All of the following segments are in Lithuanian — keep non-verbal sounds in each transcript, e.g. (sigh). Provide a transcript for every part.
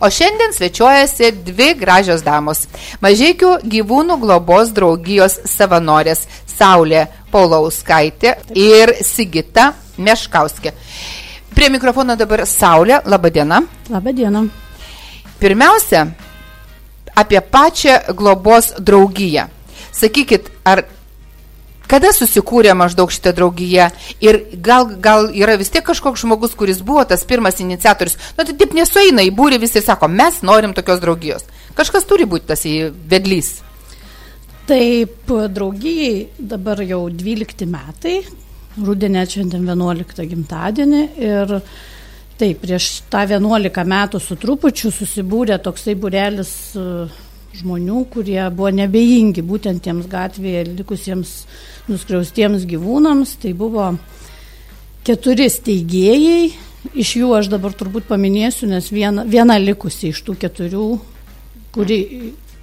O šiandien svečiuojasi dvi gražios damos. Mažiekių gyvūnų globos draugijos savanorės Saulė Paulauskaitė ir Sigita Meškauskė. Prie mikrofono dabar Saulė. Labadiena. Labadiena. Pirmiausia, apie pačią globos draugiją. Sakykit, ar Kada susikūrė maždaug šitą draugiją ir gal, gal yra vis tiek kažkoks žmogus, kuris buvo tas pirmas iniciatorius, nu tai taip nesueina į būrį visi sako, mes norim tokios draugijos. Kažkas turi būti tas vedlys. Taip, draugijai dabar jau 12 metai, rudenė šiandien 11 gimtadienį ir taip, prieš tą 11 metų su trupučiu susibūrė toksai būrelis žmonių, kurie buvo nebejingi būtent tiems gatvėje likusiems nuskriaustiems gyvūnams. Tai buvo keturi steigėjai, iš jų aš dabar turbūt paminėsiu, nes viena, viena likusi iš tų keturių, kuri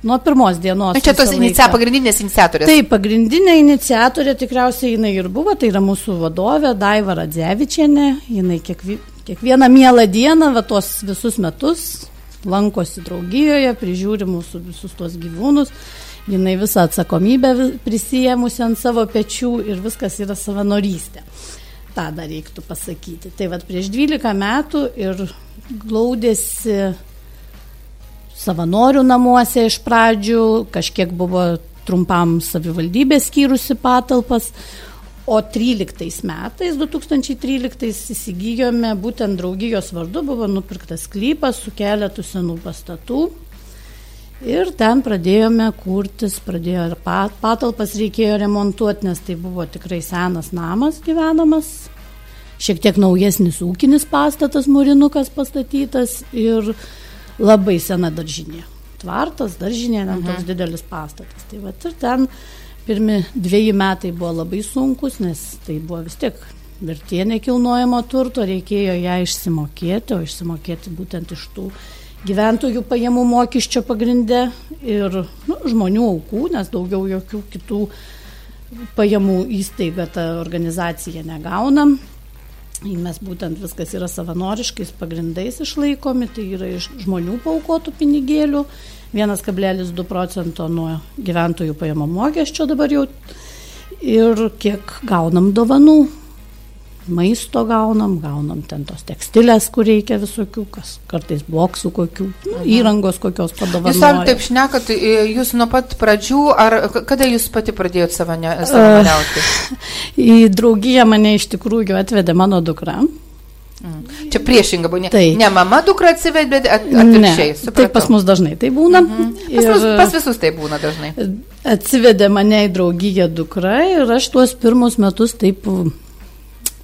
nuo pirmos dienos. Čia tos inicia, pagrindinės iniciatorės. Taip, pagrindinė iniciatorė tikriausiai jinai ir buvo, tai yra mūsų vadovė Daiva Radzevičiane, jinai kiekvi, kiekvieną mielą dieną, va tos visus metus lankosi draugijoje, prižiūri mūsų visus tuos gyvūnus, jinai visą atsakomybę prisijėmusi ant savo pečių ir viskas yra savanorystė. Ta dar reiktų pasakyti. Tai vad prieš 12 metų ir glaudėsi savanorių namuose iš pradžių, kažkiek buvo trumpam savivaldybė skyrusi patalpas, O 13 metais, 2013 įsigijome, būtent draugijos vardu buvo nupirktas sklypas su keletu senų pastatų. Ir ten pradėjome kurtis, pradėjo ir patalpas reikėjo remontuoti, nes tai buvo tikrai senas namas gyvenamas, šiek tiek naujesnis ūkinis pastatas, mūrinukas pastatytas ir labai sena daržinė. Tvartas, daržinė, ten toks mhm. didelis pastatas. Tai va ir ten Pirmi dviejai metai buvo labai sunkus, nes tai buvo vis tiek vertė nekilnojamo turto, reikėjo ją išsimokėti, o išsimokėti būtent iš tų gyventojų pajamų mokesčio pagrindė ir nu, žmonių aukų, nes daugiau jokių kitų pajamų įstaiga ta organizacija negaunam. Mes būtent viskas yra savanoriškais pagrindais išlaikomi, tai yra iš žmonių paukotų pinigėlių 1,2 procento nuo gyventojų pajamų mokesčio dabar jau ir kiek gaunam dovanų. Maisto gaunam, gaunam ten tos tekstilės, kur reikia visokių, kas kartais boksų kokių, nu, įrangos kokios padovanoja. Jūs ar taip šnekat, jūs nuo pat pradžių, ar kada jūs pati pradėjot savanoriauti? (laughs) Į draugiją mane iš tikrųjų atvedė mano dukra. Mm. Čia priešinga buvo, ne, tai. ne mama dukra atsivedė, bet at, atvirkščiai. Taip pas mus dažnai tai būna. Mm -hmm. pas, ir, mus, pas visus tai būna dažnai. Atsivedė mane į draugiją dukra ir aš tuos pirmus metus taip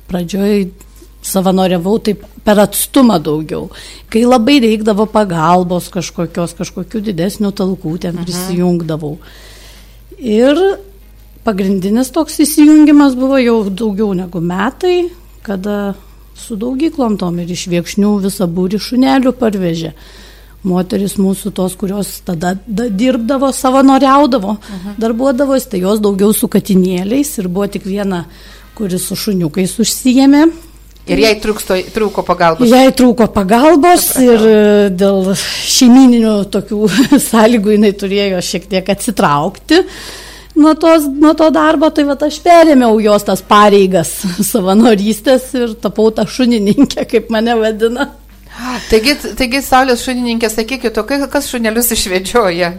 pradžioj savanoriavau taip per atstumą daugiau. Kai labai reikdavo pagalbos kažkokios, kažkokių didesnių talkų ten mhm. prisijungdavau. Ir pagrindinis toks įsijungimas buvo jau daugiau negu metai, kada su daugyklom tom ir iš viekšnių visą būrį šunelių parvežė. Moteris mūsų tos, kurios tada da, dirbdavo, savanoriaudavo, uh -huh. darbuodavosi, tai jos daugiau su katinėliais ir buvo tik viena, kuris su šuniukais užsijėmė. Ir jai trūksto, trūko pagalbos. Jai trūko pagalbos Supratau. ir e, dėl šeimininių tokių (laughs) sąlygų jinai turėjo šiek tiek atsitraukti. Uh, nuo, tos, nuo to darbo, tai va aš perėmiau jos tas pareigas (laughs) savanorystės ir tapau tą šunininkę, kaip mane vadina. Taigi, taigi Saulės šunininkė, sakykit, kas šunelius išvedžioja?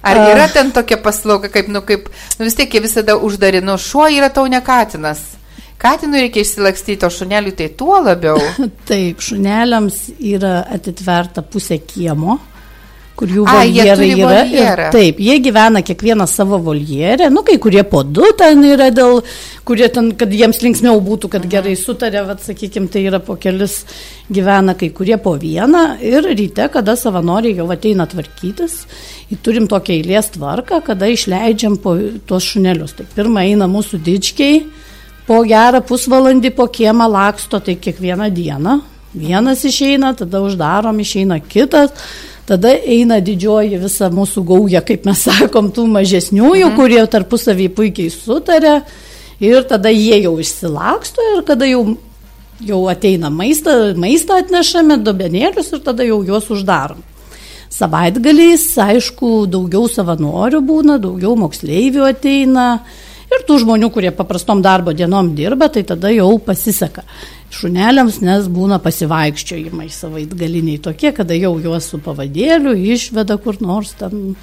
Ar yra ten tokia paslauga, kaip, nu, kaip, nu, vis tiek jie visada uždari, nu, šuo yra tau ne katinas. Katinui reikia išsilakstyti, o šuneliui tai tuo labiau. (laughs) Taip, šuneliams yra atitverta pusė kiemo kur jų voljerai yra. Ir, taip, jie gyvena kiekvieną savo voljerę, nu kai kurie po du ten yra dėl, kurie ten, kad jiems linksmiau būtų, kad mhm. gerai sutarė, vad sakykime, tai yra po kelis gyvena, kai kurie po vieną ir ryte, kada savanoriai jau ateina tvarkytis, turim tokią eilės tvarką, kada išleidžiam po tuos šunelius. Tai pirmą eina mūsų dičkiai, po gerą pusvalandį po kiemą laksto, tai kiekvieną dieną. Vienas išeina, tada uždarom, išeina kitas Tada eina didžioji visa mūsų gauja, kaip mes sakom, tų mažesniųjų, mhm. kurie tarpusavį puikiai sutarė. Ir tada jie jau išsilaksto ir kada jau jau ateina maistą, maistą atnešame, dobenėlius ir tada jau juos uždarom. Savaitgaliais, aišku, daugiau savanorių būna, daugiau moksleivių ateina ir tų žmonių, kurie paprastom darbo dienom dirba, tai tada jau pasiseka. Šuneliams, nes būna pasivaikščiojimai savaitgaliniai tokie, kada jau juos su pavadėliu išveda kur nors ten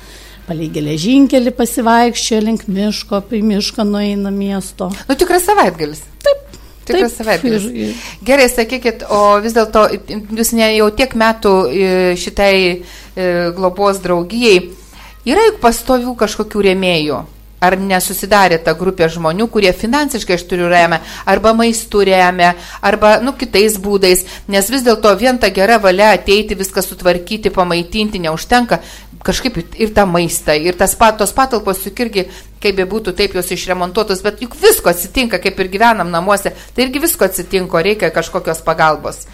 palei geležinkelį pasivaikščioja link miško, į mišką nueina miesto. Nu, tikras savaitgalis. Taip. Tikras savaitgalis. ir- ir- Gerai, sakykit, o vis dėlto jūs ne jau tiek metų e, šitai e, globos draugijai, yra juk pastovių kažkokių rėmėjų. Ar nesusidarė ta grupė žmonių, kurie finansiškai aš turiu remia, arba maistų remia, arba, nu, kitais būdais, nes vis dėlto vien ta gera valia ateiti, viską sutvarkyti, pamaitinti neužtenka, kažkaip ir- tą maistą, ir tas pat, tos patalpos juk irgi, kaip be būtų, taip jos išremontuotos, bet juk visko atsitinka, kaip ir gyvenam namuose, tai irgi visko atsitinka, reikia kažkokios pagalbos.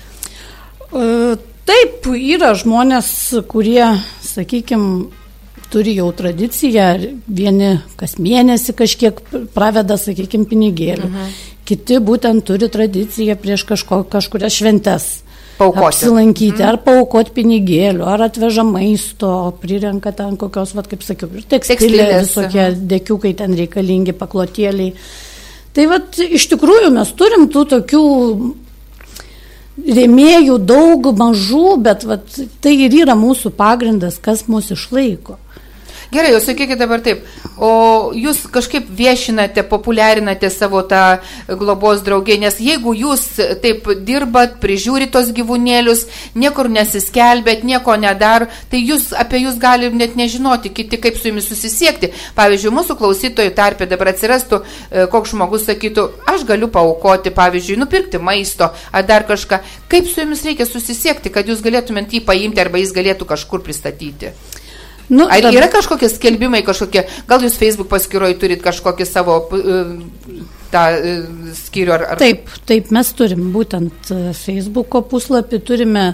E, Taip, yra žmonės, kurie, sakykime, turi jau tradiciją, vieni kas mėnesį kažkiek praveda, sakykime, pinigėlių. Mhm. Kiti būtent turi tradiciją prieš kažko, kažkurias šventes. Paaukoti. Apsilankyti, mhm. ar paukoti pinigėlių, ar atveža maisto, prirenka ten kokios, vat, kaip sakiau, ir tekstilė, visokie dėkiukai ten reikalingi, paklotėliai. Tai vat, iš tikrųjų mes turim tų tokių rėmėjų daug mažų, bet vat, tai ir yra mūsų pagrindas, kas mus išlaiko. Gerai, jūs sakykite dabar taip, o jūs kažkaip viešinate, populiarinate savo tą globos draugį, nes jeigu jūs taip dirbat, prižiūrit tos gyvūnėlius, niekur nesiskelbėt, nieko nedar, tai jūs apie jūs gali net nežinoti, kiti kaip su jumis susisiekti. Pavyzdžiui, mūsų klausytojų tarpė dabar atsirastų, e, koks žmogus sakytų, aš galiu paukoti, pavyzdžiui, nupirkti maisto ar dar kažką. Kaip su jumis reikia susisiekti, kad jūs galėtumėt jį paimti arba jis galėtų kažkur pristatyti? Nu, Ar dab- yra kažkokie skelbimai, kažkokie, gal jūs Facebook paskyroje turit kažkokį savo e, tą e, skyrių ar... ar... Taip, taip, mes turim būtent e, Facebooko puslapį, turime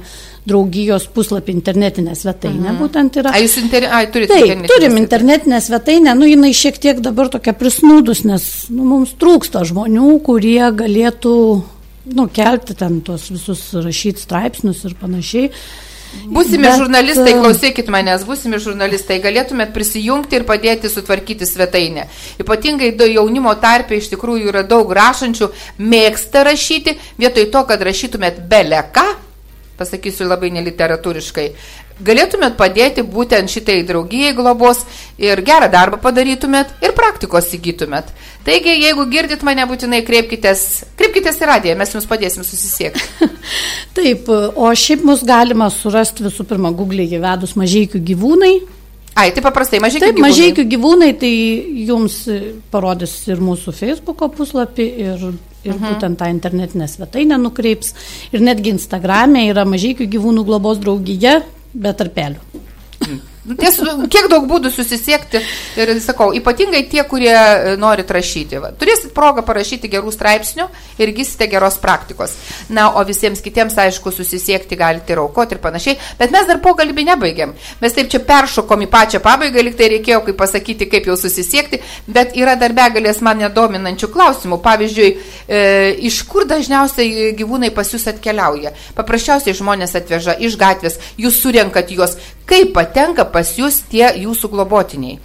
draugijos puslapį internetinę svetainę, mhm. būtent yra. A, jūs inter... A, turite Taip, internetinę turim svetainę. internetinę svetainę, nu jinai šiek tiek dabar tokia prisnūdus, nes nu, mums trūksta žmonių, kurie galėtų nu, kelti ten tuos visus rašyti straipsnius ir panašiai. Būsimi Bet, žurnalistai, e, klausykit manęs, būsimi žurnalistai, galėtumėt prisijungti ir padėti sutvarkyti svetainę. Ypatingai jaunimo tarpe iš tikrųjų yra daug rašančių, mėgsta rašyti, vietoj to, kad rašytumėt beleką, pasakysiu labai neliteratūriškai, galėtumėt padėti būtent šitai draugijai globos ir gerą darbą padarytumėt ir praktikos įgytumėt. Taigi, jeigu girdit mane, būtinai kreipkitės, kreipkitės į radiją, mes jums padėsim susisiekti. (laughs) Taip, o šiaip mus galima surasti visų pirma Google įvedus mažiekių gyvūnai. Ai, tai paprastai, mažai Taip, mažiekių gyvūnai, tai jums parodys ir mūsų Facebook'o puslapį, ir, ir mhm. būtent tą internetinę svetainę nukreips. Ir netgi Instagram'e yra mažiekių gyvūnų globos draugija, be tarpelių. Ties, kiek daug būdų susisiekti ir sakau, ypatingai tie, kurie e, norit rašyti. Va. Turėsit progą parašyti gerų straipsnių ir gysite geros praktikos. Na, o visiems kitiems, aišku, susisiekti galite ir aukoti ir panašiai. Bet mes dar pokalbį nebaigėm. Mes taip čia peršokom į pačią pabaigą, lyg tai reikėjo kaip pasakyti, kaip jau susisiekti, bet yra dar begalės man nedominančių klausimų. Pavyzdžiui, e, iš kur dažniausiai gyvūnai pas jūs atkeliauja? Paprasčiausiai žmonės atveža iš gatvės, jūs surenkat juos. Kaip patenka pas jūs tie jūsų globotiniai?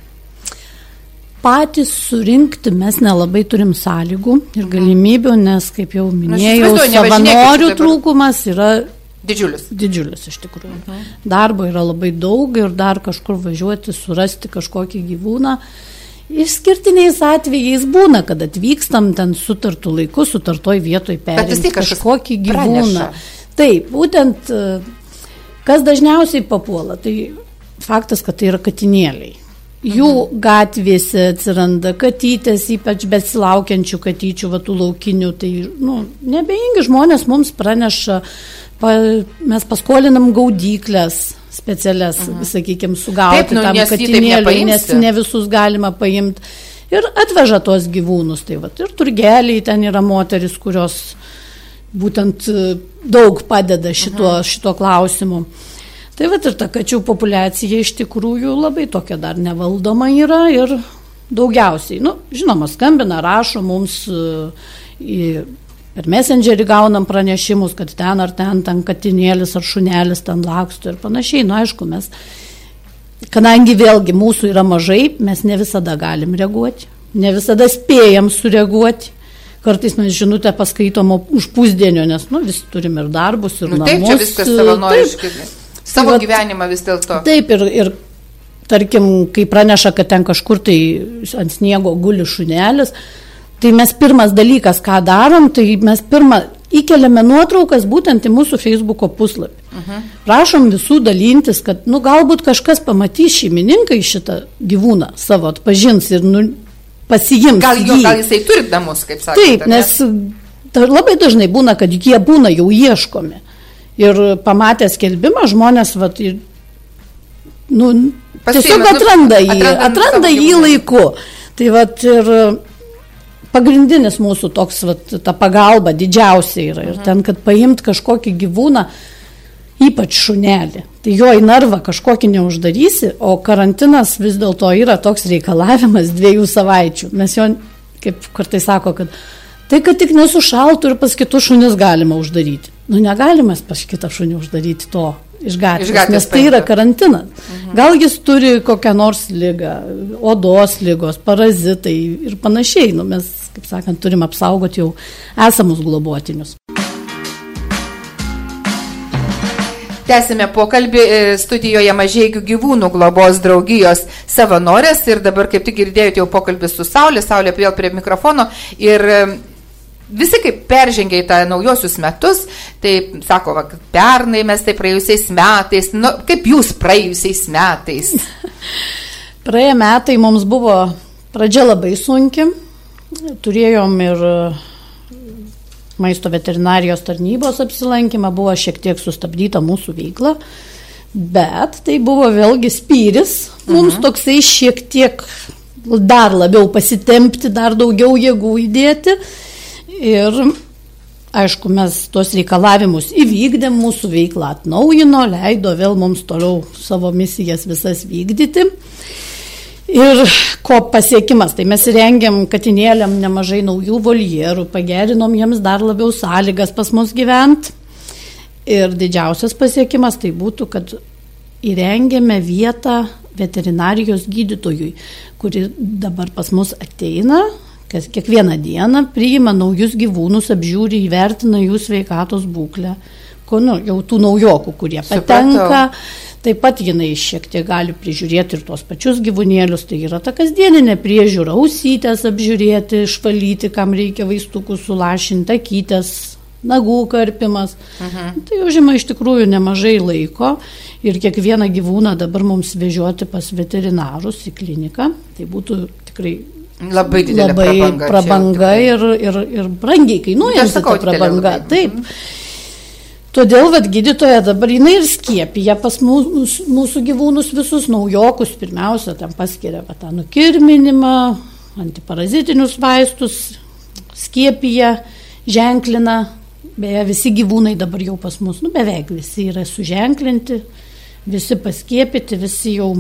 Patys surinkti mes nelabai turim sąlygų ir galimybių, nes, kaip jau minėjau, nevažinėkit savanorių trūkumas yra Didžiulis. didžiulis iš tikrųjų. Darbo yra labai daug ir dar kažkur važiuoti, surasti kažkokį gyvūną. Išskirtiniais atvejais būna, kad atvykstam ten sutartų laiku, sutartoj vietoj perimti kažkokį praneša. gyvūną. Taip, būtent kas dažniausiai papuola, tai faktas, kad tai yra katinėliai. Jų mhm. gatvėse atsiranda katytės, ypač besilaukiančių katyčių, vatų laukinių. Tai, nu, nebeingi žmonės mums praneša, pa, mes paskolinam gaudyklės specialias, mhm. sakykime, sugauti Taip, nu, tam katinėliui, nes ne visus galima paimti. Ir atveža tuos gyvūnus. Tai vat, ir turgeliai ten yra moteris, kurios būtent e, daug padeda šituo, Mhm. šituo klausimu. Tai vat ir ta kačių populiacija iš tikrųjų labai tokia dar nevaldoma yra ir daugiausiai, nu, žinoma, skambina, rašo mums e, į per messengerį gaunam pranešimus, kad ten ar ten, ten katinėlis ar šunelis ten laksto ir panašiai. Na, nu, aišku, mes, kadangi vėlgi mūsų yra mažai, mes ne visada galim reaguoti, ne visada spėjam sureaguoti. Kartais mes žinutę paskaitom už pusdienio, nes nu, visi turim ir darbus, ir nu, namus. Taip, čia viskas savanoriškai. Savo tai, gyvenimą vis dėlto. Taip, ir, ir tarkim, kai praneša, kad ten kažkur tai ant sniego guli šunelis, Tai mes pirmas dalykas, ką darom, tai mes pirmą įkeliame nuotraukas būtent į mūsų Facebook'o puslapį. Uh mhm. -huh. Prašom visų dalintis, kad, nu, galbūt kažkas pamatys šeimininkai šitą gyvūną savo atpažins ir nu, pasijims. Gal, jo, gal jisai turi namus, kaip sakė. Taip, nes ne? labai dažnai būna, kad jie būna jau ieškomi. Ir pamatę skelbimą žmonės, vat, ir, nu, Pasiėmė, tiesiog nu, atranda jį, atranda, atranda jį laiku. Tai vat ir pagrindinis mūsų toks, vat, ta pagalba didžiausia yra. Ir mhm. ten, kad paimt kažkokį gyvūną, ypač šunelį, tai jo į narvą kažkokį neuždarysi, o karantinas vis dėlto yra toks reikalavimas dviejų savaičių. Mes jo, kaip kartai sako, kad tai, kad tik nesušaltų ir pas kitus šunis galima uždaryti. Nu, negalima pas kitą šunį uždaryti to iš gatvės, iš gatvės nes tai yra karantinas. Mhm. Gal jis turi kokią nors lygą, odos lygos, parazitai ir panašiai. Nu, mes, kaip sakant, turim apsaugoti jau esamus globotinius. Tęsime pokalbį e, studijoje mažiegių gyvūnų globos draugijos savanorės. Ir dabar kaip tik girdėjote jau pokalbį su Saulė, Saulė vėl prie mikrofono. Ir e, visi kaip peržengė į tą naujosius metus, tai sako, va, pernai mes tai praėjusiais metais, nu, kaip jūs praėjusiais metais? (laughs) Praėję metai mums buvo pradžia labai sunki, turėjom ir maisto veterinarijos tarnybos apsilankymą, buvo šiek tiek sustabdyta mūsų veikla, bet tai buvo vėlgi spyris, mums mhm. toksai šiek tiek dar labiau pasitempti, dar daugiau jėgų įdėti. Ir aišku, mes tuos reikalavimus įvykdėm, mūsų veiklą atnaujino, leido vėl mums toliau savo misijas visas vykdyti. Ir ko pasiekimas, tai mes rengiam katinėliam nemažai naujų voljerų, pagerinom jiems dar labiau sąlygas pas mus gyventi. Ir didžiausias pasiekimas tai būtų, kad įrengėme vietą veterinarijos gydytojui, kuri dabar pas mus ateina, kas kiekvieną dieną priima naujus gyvūnus, apžiūri, įvertina jų sveikatos būklę. Ko, nu, jau tų naujokų, kurie patenka. Supratau. Taip pat jinai šiek tiek gali prižiūrėti ir tuos pačius gyvūnėlius, tai yra ta kasdieninė priežiūra, ausytės apžiūrėti, išvalyti, kam reikia vaistukų sulašinti, akytės, nagų karpimas. Mhm. Tai užima iš tikrųjų nemažai laiko ir kiekvieną gyvūną dabar mums vežioti pas veterinarus į kliniką. Tai būtų tikrai Labai didelė labai prabanga, prabanga ir, ir, ir brangiai kainuojanti ta prabanga. Taip. Todėl, vad, gydytoja dabar jinai ir skiepija pas mūsų, mūsų gyvūnus visus naujokus, pirmiausia, tam paskiria va, tą nukirminimą, antiparazitinius vaistus, skiepija, ženklina, beje, visi gyvūnai dabar jau pas mus, nu beveik visi yra suženklinti, visi paskiepyti, visi jau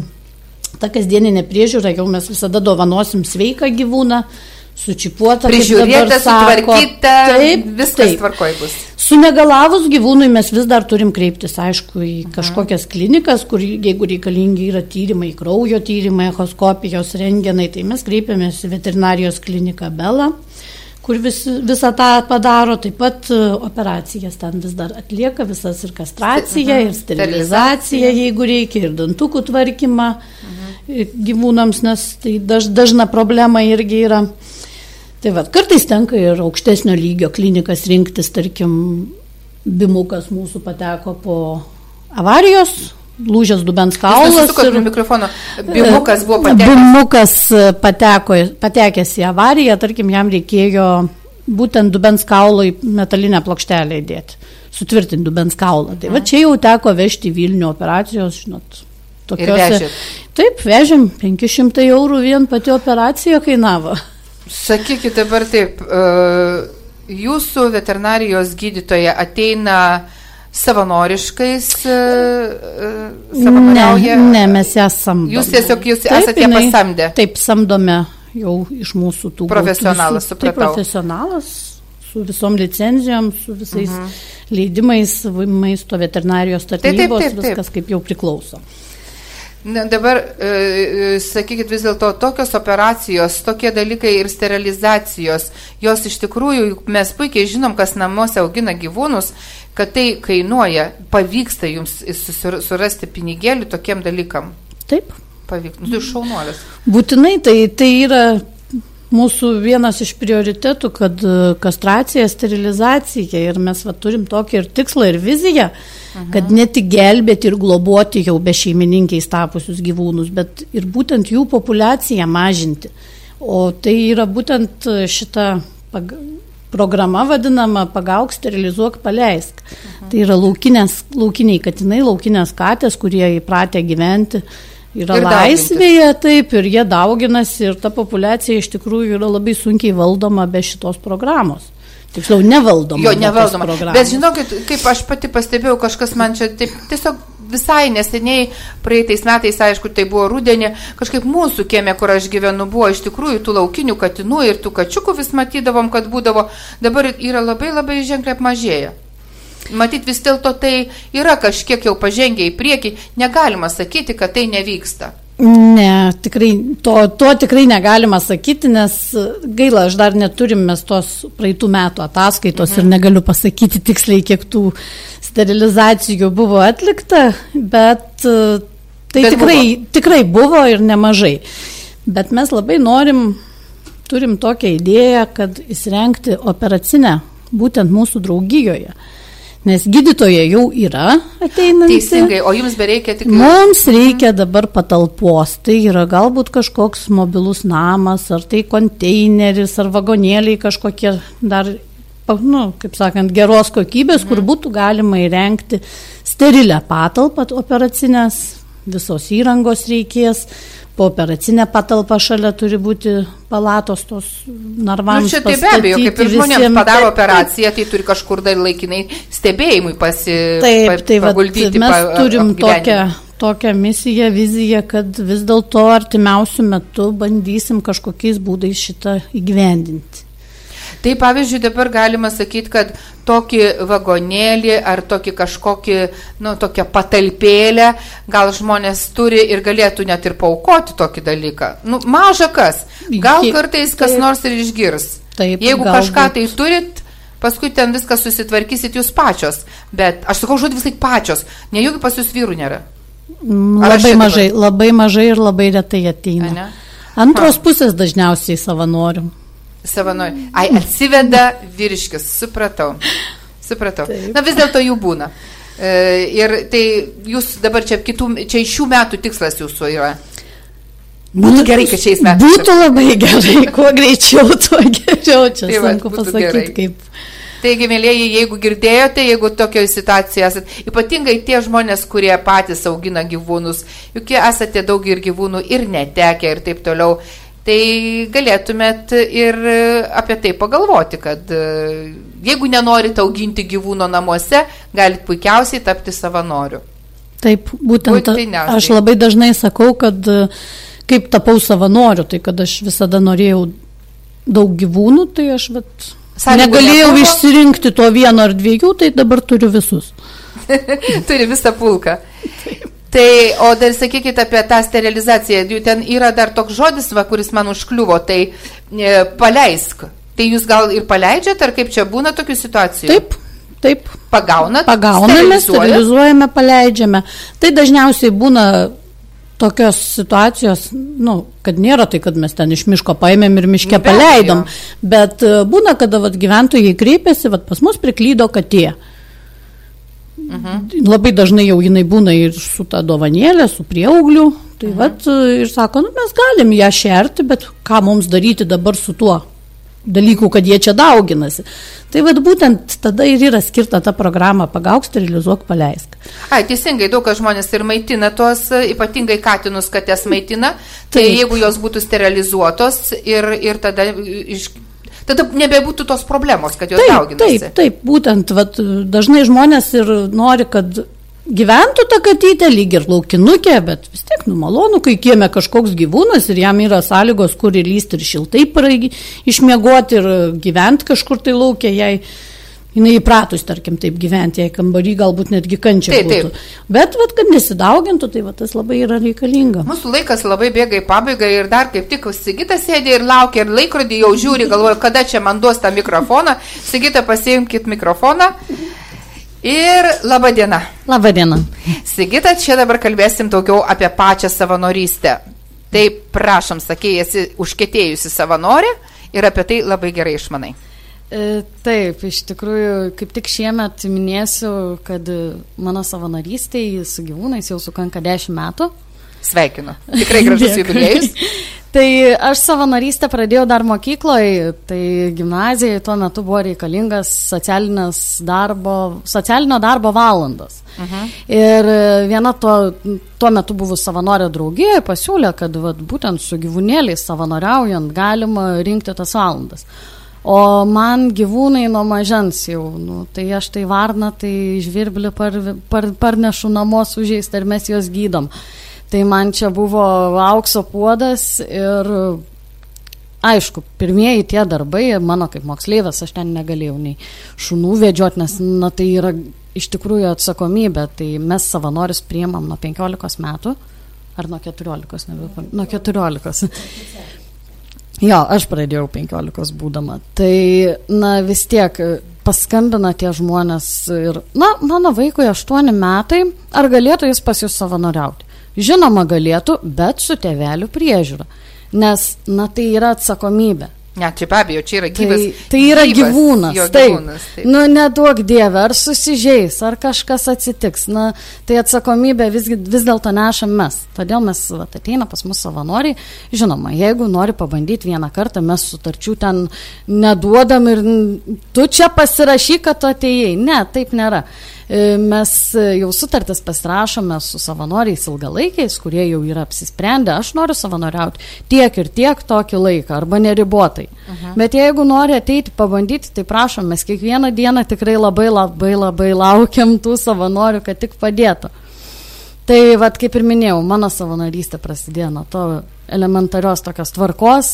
ta kasdieninė priežiūra, jau mes visada dovanosim sveiką gyvūną, sučipuotą. Prižiūrėtą, sutvarkytą, taip, viskas taip. tvarkoj bus. Su negalavus gyvūnui mes vis dar turim kreiptis, aišku, į mhm. kažkokias klinikas, kur jeigu reikalingi yra tyrimai, kraujo tyrimai, echoskopijos, rengenai, tai mes kreipiamės į veterinarijos kliniką Belą kur vis, visą tą padaro, taip pat e, operacijas ten vis dar atlieka, visas ir kastraciją, mhm. ir sterilizaciją, jeigu reikia, ir dantukų tvarkymą mhm. gyvūnams, nes tai daž, dažna problema irgi yra. Tai vad, kartais tenka ir aukštesnio lygio klinikas rinktis, tarkim, bimukas mūsų pateko po avarijos, lūžęs dubens kaulas. Ir mikrofono. Bimukas buvo patekęs. Bimukas pateko, patekęs į avariją, tarkim, jam reikėjo būtent dubens kaulo į metalinę plokštelę įdėti, sutvirtinti dubens kaulą. Tai va mhm. čia jau teko vežti Vilnių operacijos, žinot. Tokiose, taip, vežėm 500 eurų vien pati operacija kainavo. Sakykite dabar taip, e, jūsų veterinarijos gydytoja ateina uh, savanoriškais uh, savanoriauja? Ne, ne, mes ją samdome. Jūs tiesiog jūs taip, esate jinai, pasamdę? Taip, samdome jau iš mūsų tų profesionalas, supratau. Tai profesionalas su visom licenzijom, su visais mhm. leidimais, maisto veterinarijos tarnybos, taip, taip, taip, taip. viskas kaip jau priklauso. Na, dabar, e, e, sakykit, vis dėlto tokios operacijos, tokie dalykai ir sterilizacijos, jos iš tikrųjų, mes puikiai žinom, kas namuose augina gyvūnus, kad tai kainuoja, pavyksta jums surasti pinigėlį tokiem dalykam. Taip. Pavyksta, nu, tai šaunuolis. Būtinai, tai, tai yra mūsų vienas iš prioritetų, kad e, kastracija, sterilizacija ir mes va, turim tokį ir tikslą, ir viziją, mhm. kad ne tik gelbėti ir globoti jau be šeimininkiais tapusius gyvūnus, bet ir būtent jų populiaciją mažinti. O tai yra būtent šita pag programa vadinama pagauk, sterilizuok, paleisk. Mhm. Tai yra laukinės, laukiniai katinai, laukinės katės, kurie įpratę gyventi yra ir laisvėje, daugintis. taip, ir jie dauginasi ir ta populiacija iš tikrųjų yra labai sunkiai valdoma be šitos programos. Tiksliau, nevaldoma. Jo, nevaldoma. Bet žinokit, kaip aš pati pastebėjau, kažkas man čia taip, tiesiog visai neseniai, praeitais metais, aišku, tai buvo rudenė, kažkaip mūsų kiemė, kur aš gyvenu, buvo iš tikrųjų tų laukinių katinų ir tų kačiukų vis matydavom, kad būdavo, dabar yra labai labai ženkliai apmažėję. Matyt, vis dėlto tai yra kažkiek jau pažengę į priekį, negalima sakyti, kad tai nevyksta. Ne, tikrai, to, to tikrai negalima sakyti, nes gaila, aš dar neturim mes tos praeitų metų ataskaitos mhm. ir negaliu pasakyti tiksliai, kiek tų sterilizacijų buvo atlikta, bet e, tai bet tikrai, buvo. tikrai buvo ir nemažai. Bet mes labai norim, turim tokią idėją, kad įsirengti operacinę būtent mūsų draugijoje. Nes gydytojai jau yra ateinantys. Teisingai, o jums bereikia tik... Mums reikia dabar patalpos. Tai yra galbūt kažkoks mobilus namas, ar tai konteineris, ar vagonėliai kažkokie dar, nu, kaip sakant, geros kokybės, kur mhm. būtų galima įrengti sterilę patalpą operacinės, visos įrangos reikės, po operacinę patalpą šalia turi būti palatos tos narvams. Nu, čia tai be abejo, kaip ir žmonėms padaro operaciją, tai turi kažkur dar laikinai stebėjimui pasi, taip, pa, tai paguldyti. Mes pa, turim tokią, tokią misiją, viziją, kad vis dėlto artimiausių metų bandysim kažkokiais būdais šitą įgyvendinti. Tai pavyzdžiui, dabar galima sakyti, kad tokį vagonėlį ar tokį kažkokį, nu, tokią patalpėlę gal žmonės turi ir galėtų net ir paukoti tokį dalyką. Nu, maža kas. Gal kartais kas nors ir išgirs. Taip, Jeigu galbūt. kažką tai turit, paskui ten viską susitvarkysit jūs pačios. Bet aš sakau žodį visai pačios, nejaugi pas jūs vyrų nėra. Ar labai mažai, labai mažai ir labai retai ateina. Antros ha. pusės dažniausiai savanorių savanoriai. Ai, atsiveda vyriškis, supratau. Supratau. Taip. Na vis dėlto jų būna. E, ir tai jūs dabar čia, kitų, čia šių metų tikslas jūsų yra. Būtų gerai, kad šiais metais. Būtų labai gerai, (laughs) kuo greičiau, tuo geriau. Čia tai sunku pasakyti, kaip. Taigi, mėlyjeji, jeigu girdėjote, jeigu tokioje situacijoje esate, ypatingai tie žmonės, kurie patys augina gyvūnus, juk esate daug ir gyvūnų ir netekę ir taip toliau, tai galėtumėt ir apie tai pagalvoti, kad e, jeigu nenorite auginti gyvūno namuose, galite puikiausiai tapti savanoriu. Taip, būtent aš labai dažnai sakau, kad e, kaip tapau savanoriu, tai kad aš visada norėjau daug gyvūnų, tai aš vat, negalėjau nebuvo. išsirinkti to vieno ar dviejų, tai dabar turiu visus. (laughs) Turi visą pulką. Taip. Tai, o dar sakykite apie tą sterilizaciją, jų ten yra dar toks žodis, va, kuris man užkliuvo, tai e, paleisk. Tai jūs gal ir paleidžiat, ar kaip čia būna tokių situacijų? Taip, taip. Pagaunat? Pagauname, sterilizuojame, paleidžiame. Tai dažniausiai būna tokios situacijos, nu, kad nėra tai, kad mes ten iš miško paėmėm ir miške paleidom, bet e, būna, kada vat, gyventojai kreipiasi, vat, pas mus priklydo katė. Mhm Mhm. Labai dažnai jau jinai būna ir su ta dovanėlė, su prieaugliu. Tai mhm. vat, ir sako, nu, mes galim ją šerti, bet ką mums daryti dabar su tuo dalyku, kad jie čia dauginasi. Tai vad būtent tada ir yra skirta ta programa pagauk, sterilizuok, paleisk. Ai, teisingai, daug kas žmonės ir maitina tuos, ypatingai katinus katės maitina, tai Taip. jeigu jos būtų sterilizuotos ir, ir tada iš, tada nebebūtų tos problemos, kad jos taip, dauginasi. Taip, taip, būtent, vat, dažnai žmonės ir nori, kad gyventų ta katytė, lyg ir laukinukė, bet vis tiek, nu, malonu, kai kieme kažkoks gyvūnas ir jam yra sąlygos, kur įlysti ir šiltai praigi, išmiegoti ir gyventi kažkur tai laukia, jai jinai įpratus, tarkim, taip gyventi, jei kambarį galbūt netgi kančia. Taip, būtų. taip. Bet, vat, kad nesidaugintų, tai vat, tas labai yra reikalinga. Mūsų laikas labai bėga į pabaigą ir dar kaip tik Sigita sėdė ir laukia ir laikrodį jau žiūri, galvoja, kada čia man duos tą mikrofoną. Sigita, pasiimkit mikrofoną. Ir laba diena. Labą dieną. Sigita, čia dabar kalbėsim daugiau apie pačią savanorystę. Tai prašom, sakė, esi užkėtėjusi savanorė ir apie tai labai gerai išmanai. E, taip, iš tikrųjų, kaip tik šiemet minėsiu, kad mano savanorystėje su gyvūnais jau sukanka 10 metų. Sveikinu. Tikrai gražus jubiliejus. (laughs) Tai aš savanorystę pradėjau dar mokykloje, tai gimnazijoje tuo metu buvo reikalingas darbo, socialinio darbo valandos. Uh mhm. -huh. Ir viena tuo, tuo metu buvus savanorio draugija pasiūlė, kad vat, būtent su gyvūnėliais savanoriaujant galima rinkti tas valandas. O man gyvūnai nuo mažens jau, nu, tai aš tai varna, tai žvirblį par, par, parnešu namo sužeistą ir mes juos gydom. Tai man čia buvo aukso puodas ir aišku, pirmieji tie darbai, mano kaip moksleivės, aš ten negalėjau nei šunų vedžioti, nes na, tai yra iš tikrųjų atsakomybė. Tai mes savanorius priemam nuo 15 metų, ar nuo 14, nebepam, nuo 14. Jo, aš pradėjau 15 būdama. Tai, na, vis tiek paskambina tie žmonės ir, na, mano vaikui 8 metai, ar galėtų jis pas jūs savanoriauti? Žinoma, galėtų, bet su tėveliu priežiūra. Nes, na, tai yra atsakomybė. Ne, čia be abejo, čia yra gyvas. Tai, tai yra gyvas, gyvūnas. Taip. gyvūnas taip. Nu, neduok dievę, ar susižeis, ar kažkas atsitiks. Na, tai atsakomybė vis, vis dėlto nešam mes. Todėl mes va, ateina pas mus savanoriai. Žinoma, jeigu nori pabandyti vieną kartą, mes sutarčių ten neduodam ir tu čia pasirašy, kad tu atėjai. Ne, taip nėra. E, mes jau sutartis pasirašome su savanoriais ilgalaikiais, kurie jau yra apsisprendę, aš noriu savanoriauti tiek ir tiek tokį laiką arba neribotai. Uh mhm. Bet jeigu nori ateiti, pabandyti, tai prašom, mes kiekvieną dieną tikrai labai labai labai laukiam tų savanorių, kad tik padėtų. Tai, vad, kaip ir minėjau, mano savanorystė prasidėjo nuo to elementarios tokios tvarkos,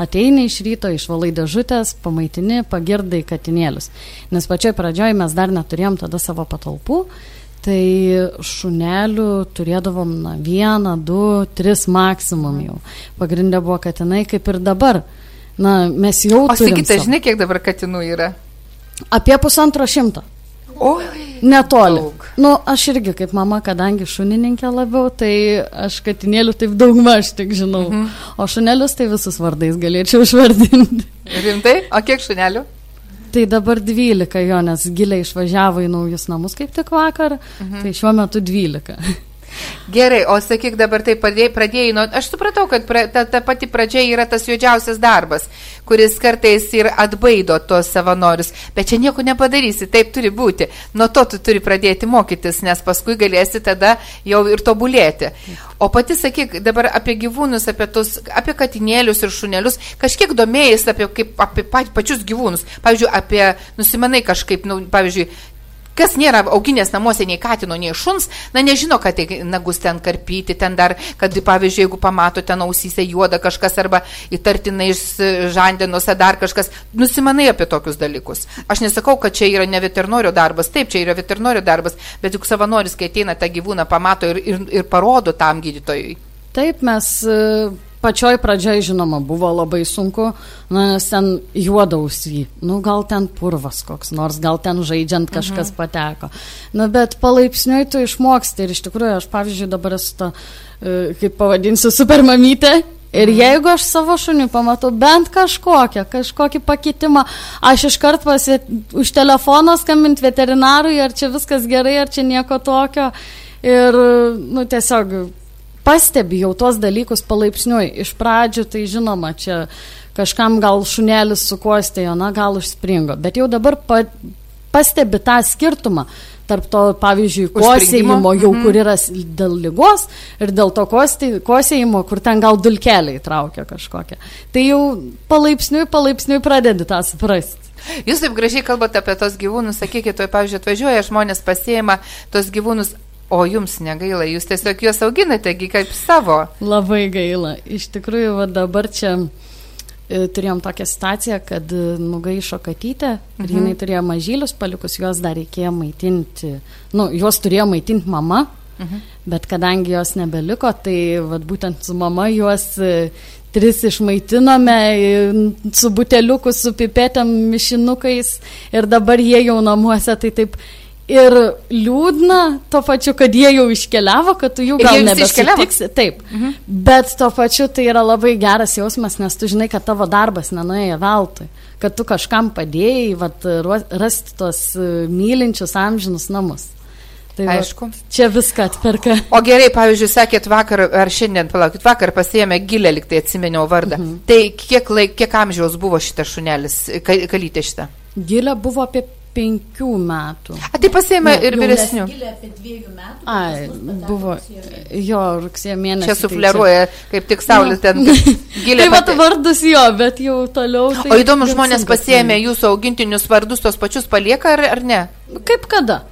ateini iš ryto, išvalai dėžutės, pamaitini, pagirdai katinėlius. Nes pačioj pradžioj mes dar neturėjom tada savo patalpų, tai šunelių turėdavom na, vieną, du, tris maksimum jau. Pagrindė buvo katinai kaip ir dabar. Na, mes jau... O sakykite, žinai, kiek dabar katinų yra? Apie pusantro šimto. Oi, netoli. Daug. Nu, aš irgi kaip mama, kadangi šunininkė labiau, tai aš katinėlių taip daug maž tik žinau. Mhm. O šunelius tai visus vardais galėčiau išvardinti. Rimtai? O kiek šunelių? Tai dabar 12 jo, nes giliai išvažiavo į naujus namus kaip tik vakar, mhm. tai šiuo metu 12. Gerai, o sakyk dabar tai pradėjai, pradėjai nu, aš supratau, kad pra, ta, ta pati pradžia yra tas juodžiausias darbas, kuris kartais ir atbaido tos savanorius, bet čia nieko nepadarysi, taip turi būti. Nuo to tu turi pradėti mokytis, nes paskui galėsi tada jau ir tobulėti. O pati sakyk dabar apie gyvūnus, apie, tos, apie katinėlius ir šunelius, kažkiek domėjais apie, kaip, apie pačius gyvūnus. Pavyzdžiui, apie, nusimenai kažkaip, nu, pavyzdžiui, kas nėra auginės namuose nei katino, nei šuns, na nežino, kad tai nagus ten karpyti, ten dar, kad pavyzdžiui, jeigu pamato ten ausyse juoda kažkas arba įtartinai iš žandenuose dar kažkas, nusimanai apie tokius dalykus. Aš nesakau, kad čia yra ne veterinorio darbas, taip, čia yra veterinorio darbas, bet juk savanoris, kai ateina tą gyvūną, pamato ir, ir, ir parodo tam gydytojui. Taip, mes Pačioj pradžioj, žinoma, buvo labai sunku, nu, nes ten juodausį, nu gal ten purvas koks nors, gal ten žaidžiant mhm. kažkas mhm. pateko. Na, bet palaipsniui tu išmoksti ir iš tikrųjų aš, pavyzdžiui, dabar esu ta, e, kaip pavadinsiu, supermamytė. Ir mhm. jeigu aš savo šuniu pamatau bent kažkokią, kažkokį pakitimą, aš iškart pasit už telefoną skambint veterinarui, ar čia viskas gerai, ar čia nieko tokio. Ir, nu, tiesiog pastebi jau tuos dalykus palaipsniui. Iš pradžių tai žinoma, čia kažkam gal šunelis sukostėjo, na gal užspringo, bet jau dabar pa, pastebi tą skirtumą tarp to, pavyzdžiui, kosėjimo jau, mhm. kur yra dėl lygos ir dėl to kosėjimo, kur ten gal dulkeliai traukia kažkokią. Tai jau palaipsniui, palaipsniui pradedi tą suprasti. Jūs taip gražiai kalbate apie tos gyvūnus, sakykite, pavyzdžiui, atvažiuoja žmonės pasiema tos gyvūnus O jums negaila, jūs tiesiog juos auginate, kaip savo. Labai gaila. Iš tikrųjų, va, dabar čia e, turėjom tokią situaciją, kad e, nugaišo katytę ir mhm. jinai turėjo mažylius palikus, juos dar reikėjo maitinti, nu, juos turėjo maitinti mama, mhm. bet kadangi jos nebeliko, tai vat, būtent su mama juos e, tris išmaitinome su buteliuku, su pipetėm, mišinukais ir dabar jie jau namuose, tai taip ir liūdna, to pačiu, kad jie jau iškeliavo, kad tu jų gal nebesutiksi. Taip, mhm. bet to pačiu tai yra labai geras jausmas, nes tu žinai, kad tavo darbas nenuėjo veltui, kad tu kažkam padėjai vat, rasti tos e, mylinčius amžinus namus. Tai Aišku. Va, čia viską atperka. O gerai, pavyzdžiui, sakėt vakar, ar šiandien, palaukit, vakar pasėjome gilę, liktai atsiminiau vardą. Mhm. Tai kiek, laik, kiek amžiaus buvo šitas šunelis, kalytė šitą? Gilė buvo apie penkių metų. A, tai pasėmė ir vyresnių. Ai, buvo, jo, rugsėjo mėnesį. Čia sufleruoja, tai čia... kaip tik saulė ten giliai. (laughs) tai vat vardus jo, bet jau toliau. Tai o įdomu, žmonės pasėmė jūsų augintinius vardus, tos pačius palieka ar, ar ne? Kaip kada?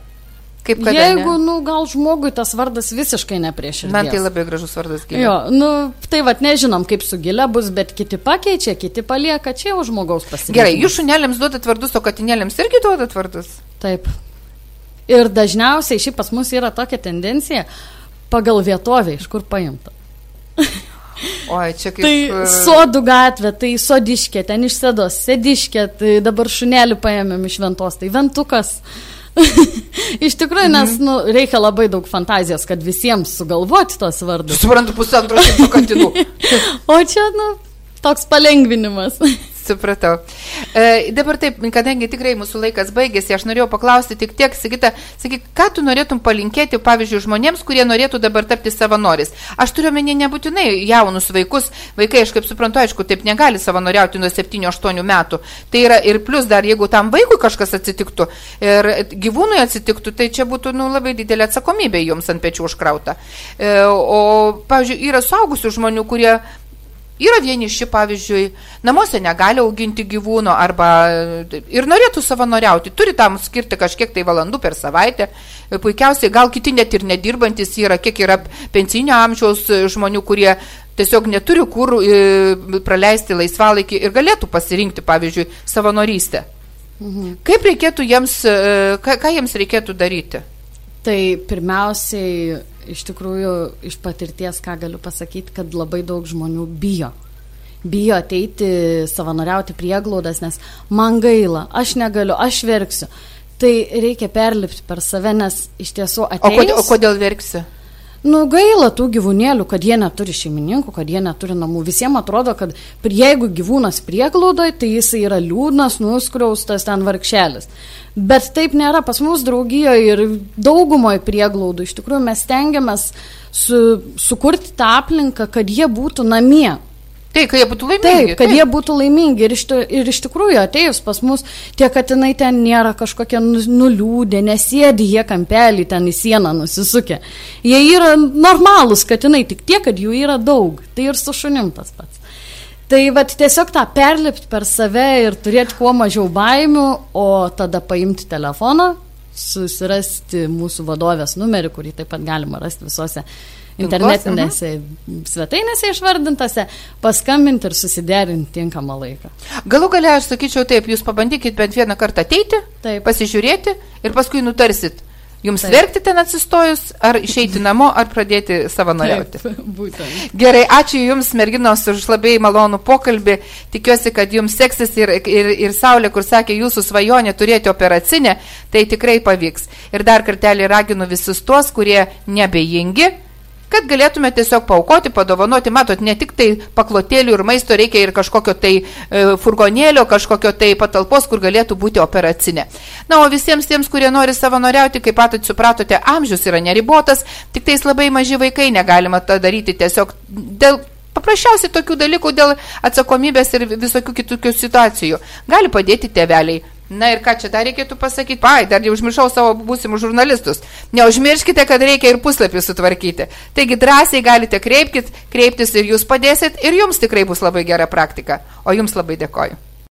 Kaip kada, Jeigu, ne? nu, gal žmogui tas vardas visiškai nepriešingas. Man tai labai gražus vardas gilė. Jo, nu, tai vad nežinom, kaip su gilė bus, bet kiti pakeičia, kiti palieka, čia jau žmogaus pasirinkimas. Gerai, jūs šunelėms duodat vardus, o katinėlėms irgi duodat vardus? Taip. Ir dažniausiai šiaip pas mus yra tokia tendencija pagal vietovę, iš kur paimta. (laughs) Oi, čia kaip... Tai e, sodų gatvė, tai sodiškė, ten išsėdos, sėdiškė, tai dabar šunelį paėmėm iš ventos, tai ventukas. (laughs) Iš tikrųjų, nes mhm. nu, reikia labai daug fantazijos, kad visiems sugalvoti tos vardus. Suprantu, pusantro šimto katinų. (laughs) o čia, nu, toks palengvinimas. (laughs) Supratau. E, dabar taip, kadangi tikrai mūsų laikas baigėsi, aš norėjau paklausti tik tiek, sakyti, sakyk, ką tu norėtum palinkėti, pavyzdžiui, žmonėms, kurie norėtų dabar tapti savanoris. Aš turiu menį nebūtinai jaunus vaikus, vaikai, aš kaip suprantu, aišku, taip negali savanoriauti nuo 7-8 metų. Tai yra ir plus dar, jeigu tam vaikui kažkas atsitiktų ir gyvūnui atsitiktų, tai čia būtų nu, labai didelė atsakomybė jums ant pečių užkrauta. E, o, pavyzdžiui, yra suaugusių žmonių, kurie Yra vieniši, pavyzdžiui, namuose negali auginti gyvūno arba ir norėtų savanoriauti, turi tam skirti kažkiek tai valandų per savaitę. Puikiausiai, gal kiti net ir nedirbantis yra, kiek yra pensinio amžiaus žmonių, kurie tiesiog neturi kur e, praleisti laisvalaikį ir galėtų pasirinkti, pavyzdžiui, savanorystę. Mhm. Kaip reikėtų jiems, e, ką, ką jiems reikėtų daryti? Tai pirmiausiai iš tikrųjų iš patirties, ką galiu pasakyti, kad labai daug žmonių bijo. Bijo ateiti savanoriauti prieglaudas, nes man gaila, aš negaliu, aš verksiu. Tai reikia perlipti per save, nes iš tiesų atėjus... O kodėl, o kodėl verksi? Nu, gaila tų gyvūnėlių, kad jie neturi šeimininkų, kad jie neturi namų. Visiems atrodo, kad jeigu gyvūnas prieglaudoje, tai jis yra liūdnas, nuskriaustas ten varkšelis. Bet taip nėra pas mus draugijoje ir daugumoje prieglaudų. Iš tikrųjų, mes stengiamės su, sukurti tą aplinką, kad jie būtų namie. Taip, kad jie būtų laimingi. Taip, kad taip. jie būtų laimingi. Ir iš, ir iš tikrųjų atėjus pas mus, tie katinai ten nėra kažkokie nu, nuliūdė, nesėdi jie kampelį ten į sieną nusisukę. Jie yra normalūs katinai, tik tiek, kad jų yra daug. Tai ir su šunim tas pats. Tai vat tiesiog tą perlipti per save ir turėti kuo mažiau baimių, o tada paimti telefoną, susirasti mūsų vadovės numerį, kurį taip pat galima rasti visose internetinėse svetainėse išvardintose, paskambinti ir susiderinti tinkamą laiką. Galų galia aš sakyčiau taip, jūs pabandykit bent vieną kartą ateiti, taip. pasižiūrėti ir paskui nutarsit, Jums Taip. verkti ten atsistojus, ar išeiti namo, ar pradėti savanoriauti. (laughs) Gerai, ačiū Jums, merginos, už labai malonų pokalbį. Tikiuosi, kad Jums seksis ir, ir, ir Saulė, kur sakė, Jūsų svajonė turėti operacinę, tai tikrai pavyks. Ir dar kartelį raginu visus tuos, kurie nebejingi kad galėtume tiesiog paukoti, padovanoti, matot, ne tik tai paklotėlių ir maisto reikia ir kažkokio tai e, furgonėlio, kažkokio tai patalpos, kur galėtų būti operacinė. Na, o visiems tiems, kurie nori savanoriauti, kaip patot supratote, amžius yra neribotas, tik tais labai maži vaikai negalima tą daryti tiesiog dėl paprasčiausiai tokių dalykų, dėl atsakomybės ir visokių kitokių situacijų. Gali padėti tėveliai Na ir ką čia dar reikėtų pasakyti? Ai, dar jau užmiršau savo būsimus žurnalistus. Neužmirškite, kad reikia ir puslapį sutvarkyti. Taigi drąsiai galite kreipkit, kreiptis ir jūs padėsit ir jums tikrai bus labai gera praktika. O jums labai dėkoju.